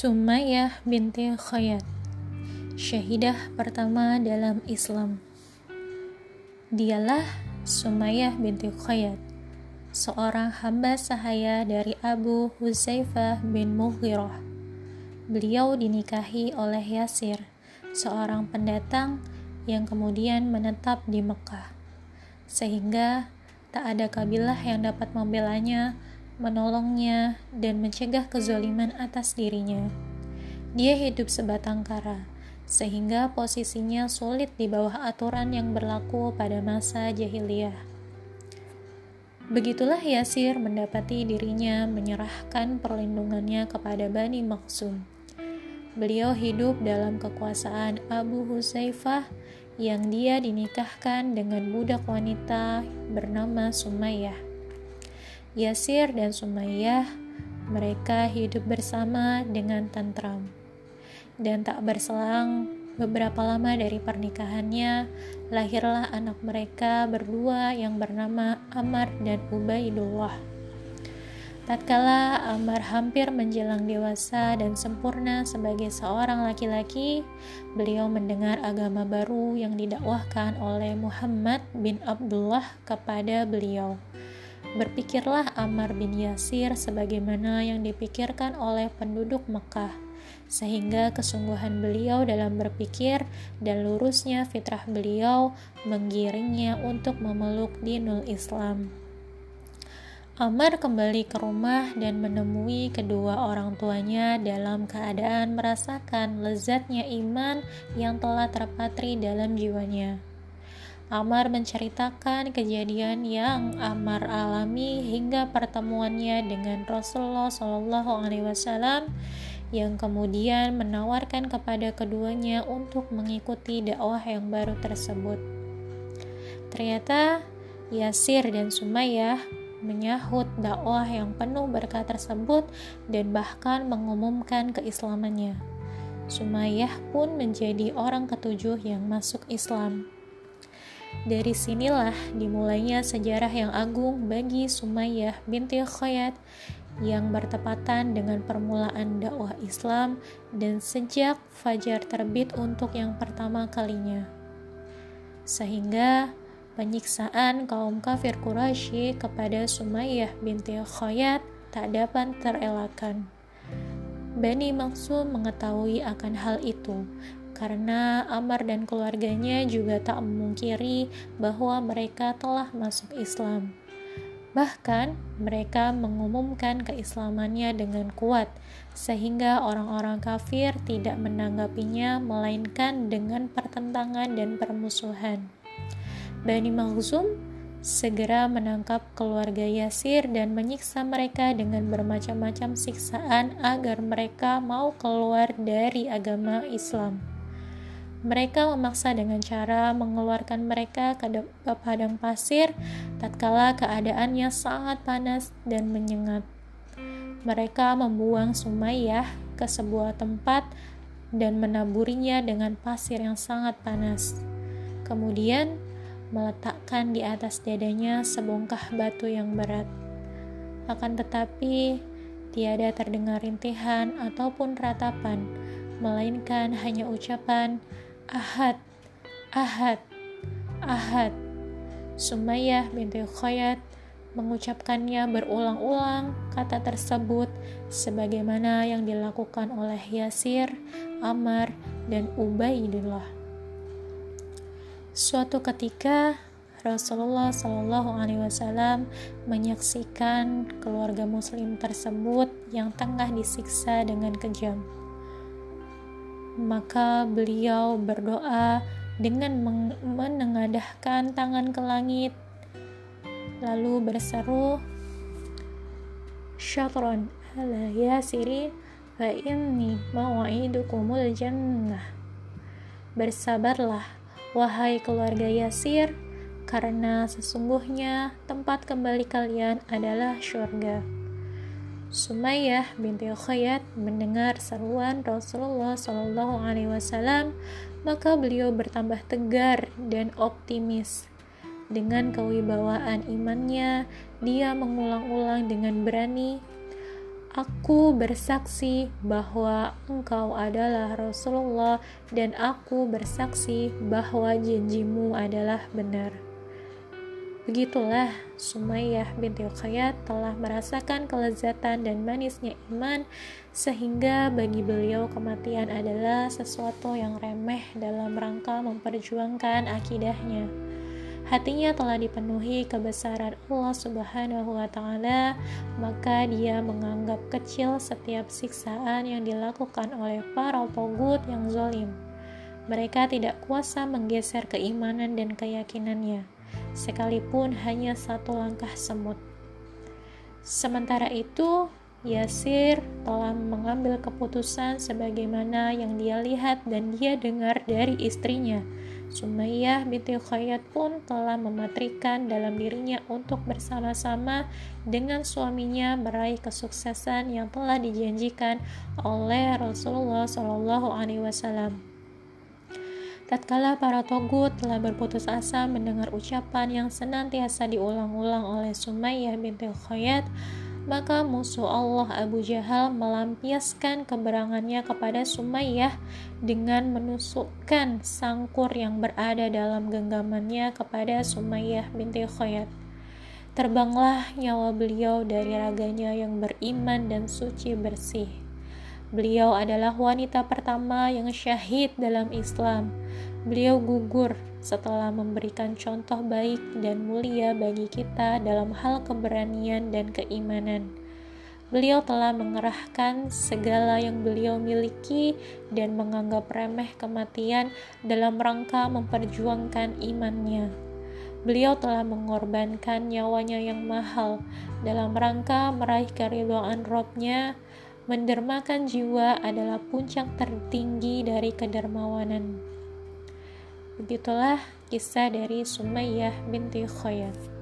Sumayyah binti Khayyat Syahidah pertama dalam Islam. Dialah Sumayyah binti Khayyat Seorang hamba sahaya dari Abu Huzaifah bin Mughirah. Beliau dinikahi oleh Yasir Seorang pendatang yang kemudian menetap di Mekah. Sehingga tak ada kabilah yang dapat membelanya menolongnya, dan mencegah kezaliman atas dirinya. Dia hidup sebatang kara, sehingga posisinya sulit di bawah aturan yang berlaku pada masa jahiliyah. Begitulah Yasir mendapati dirinya menyerahkan perlindungannya kepada Bani Maksum. Beliau hidup dalam kekuasaan Abu Huzaifah yang dia dinikahkan dengan budak wanita bernama Sumayyah. Yasir dan Sumayyah mereka hidup bersama dengan tentram. Dan tak berselang beberapa lama dari pernikahannya, lahirlah anak mereka berdua yang bernama Amar dan Ubaidullah. Tatkala Amar hampir menjelang dewasa dan sempurna sebagai seorang laki-laki, beliau mendengar agama baru yang didakwahkan oleh Muhammad bin Abdullah kepada beliau. Berpikirlah Ammar bin Yasir sebagaimana yang dipikirkan oleh penduduk Mekah, sehingga kesungguhan beliau dalam berpikir dan lurusnya fitrah beliau menggiringnya untuk memeluk dinul Islam. Amar kembali ke rumah dan menemui kedua orang tuanya dalam keadaan merasakan lezatnya iman yang telah terpatri dalam jiwanya. Amar menceritakan kejadian yang Amar alami hingga pertemuannya dengan Rasulullah Shallallahu Alaihi Wasallam yang kemudian menawarkan kepada keduanya untuk mengikuti dakwah yang baru tersebut. Ternyata Yasir dan Sumayyah menyahut dakwah yang penuh berkah tersebut dan bahkan mengumumkan keislamannya. Sumayyah pun menjadi orang ketujuh yang masuk Islam. Dari sinilah dimulainya sejarah yang agung bagi Sumayyah binti Khayyat yang bertepatan dengan permulaan dakwah Islam dan sejak fajar terbit untuk yang pertama kalinya. Sehingga penyiksaan kaum kafir Quraisy kepada Sumayyah binti Khayyat tak dapat terelakkan. Bani Maksum mengetahui akan hal itu karena Amar dan keluarganya juga tak memungkiri bahwa mereka telah masuk Islam. Bahkan, mereka mengumumkan keislamannya dengan kuat, sehingga orang-orang kafir tidak menanggapinya, melainkan dengan pertentangan dan permusuhan. Bani Makhzum segera menangkap keluarga Yasir dan menyiksa mereka dengan bermacam-macam siksaan agar mereka mau keluar dari agama Islam. Mereka memaksa dengan cara mengeluarkan mereka ke, padang pasir tatkala keadaannya sangat panas dan menyengat. Mereka membuang Sumayyah ke sebuah tempat dan menaburinya dengan pasir yang sangat panas. Kemudian meletakkan di atas dadanya sebongkah batu yang berat. Akan tetapi, tiada terdengar rintihan ataupun ratapan, melainkan hanya ucapan Ahad, Ahad, Ahad. Sumayyah binti Khayyat mengucapkannya berulang-ulang kata tersebut sebagaimana yang dilakukan oleh Yasir, Amar, dan Ubaidillah. Suatu ketika Rasulullah Shallallahu Alaihi Wasallam menyaksikan keluarga Muslim tersebut yang tengah disiksa dengan kejam maka beliau berdoa dengan menengadahkan tangan ke langit lalu berseru syatron ala yasiri fa inni mau'idukumul jannah bersabarlah wahai keluarga Yasir karena sesungguhnya tempat kembali kalian adalah syurga. Sumayyah binti Khayyat mendengar seruan Rasulullah Shallallahu Alaihi Wasallam, maka beliau bertambah tegar dan optimis. Dengan kewibawaan imannya, dia mengulang-ulang dengan berani, Aku bersaksi bahwa engkau adalah Rasulullah dan aku bersaksi bahwa janjimu adalah benar. Begitulah Sumayyah binti Uqayyad telah merasakan kelezatan dan manisnya iman sehingga bagi beliau kematian adalah sesuatu yang remeh dalam rangka memperjuangkan akidahnya hatinya telah dipenuhi kebesaran Allah Subhanahu wa taala, maka dia menganggap kecil setiap siksaan yang dilakukan oleh para togut yang zolim. Mereka tidak kuasa menggeser keimanan dan keyakinannya, sekalipun hanya satu langkah semut. Sementara itu, Yasir telah mengambil keputusan sebagaimana yang dia lihat dan dia dengar dari istrinya Sumayyah binti Khayyat pun telah mematrikan dalam dirinya untuk bersama-sama dengan suaminya meraih kesuksesan yang telah dijanjikan oleh Rasulullah Shallallahu Alaihi Wasallam. Tatkala para togut telah berputus asa mendengar ucapan yang senantiasa diulang-ulang oleh Sumayyah binti Khayyat, maka musuh Allah Abu Jahal melampiaskan keberangannya kepada Sumayyah dengan menusukkan sangkur yang berada dalam genggamannya kepada Sumayyah binti Khayyat. Terbanglah nyawa beliau dari raganya yang beriman dan suci bersih. Beliau adalah wanita pertama yang syahid dalam Islam. Beliau gugur setelah memberikan contoh baik dan mulia bagi kita dalam hal keberanian dan keimanan. Beliau telah mengerahkan segala yang beliau miliki dan menganggap remeh kematian dalam rangka memperjuangkan imannya. Beliau telah mengorbankan nyawanya yang mahal dalam rangka meraih keridhaan Robnya. Mendermakan jiwa adalah puncak tertinggi dari kedermawanan. Begitulah kisah dari Sumayyah binti Khayyat.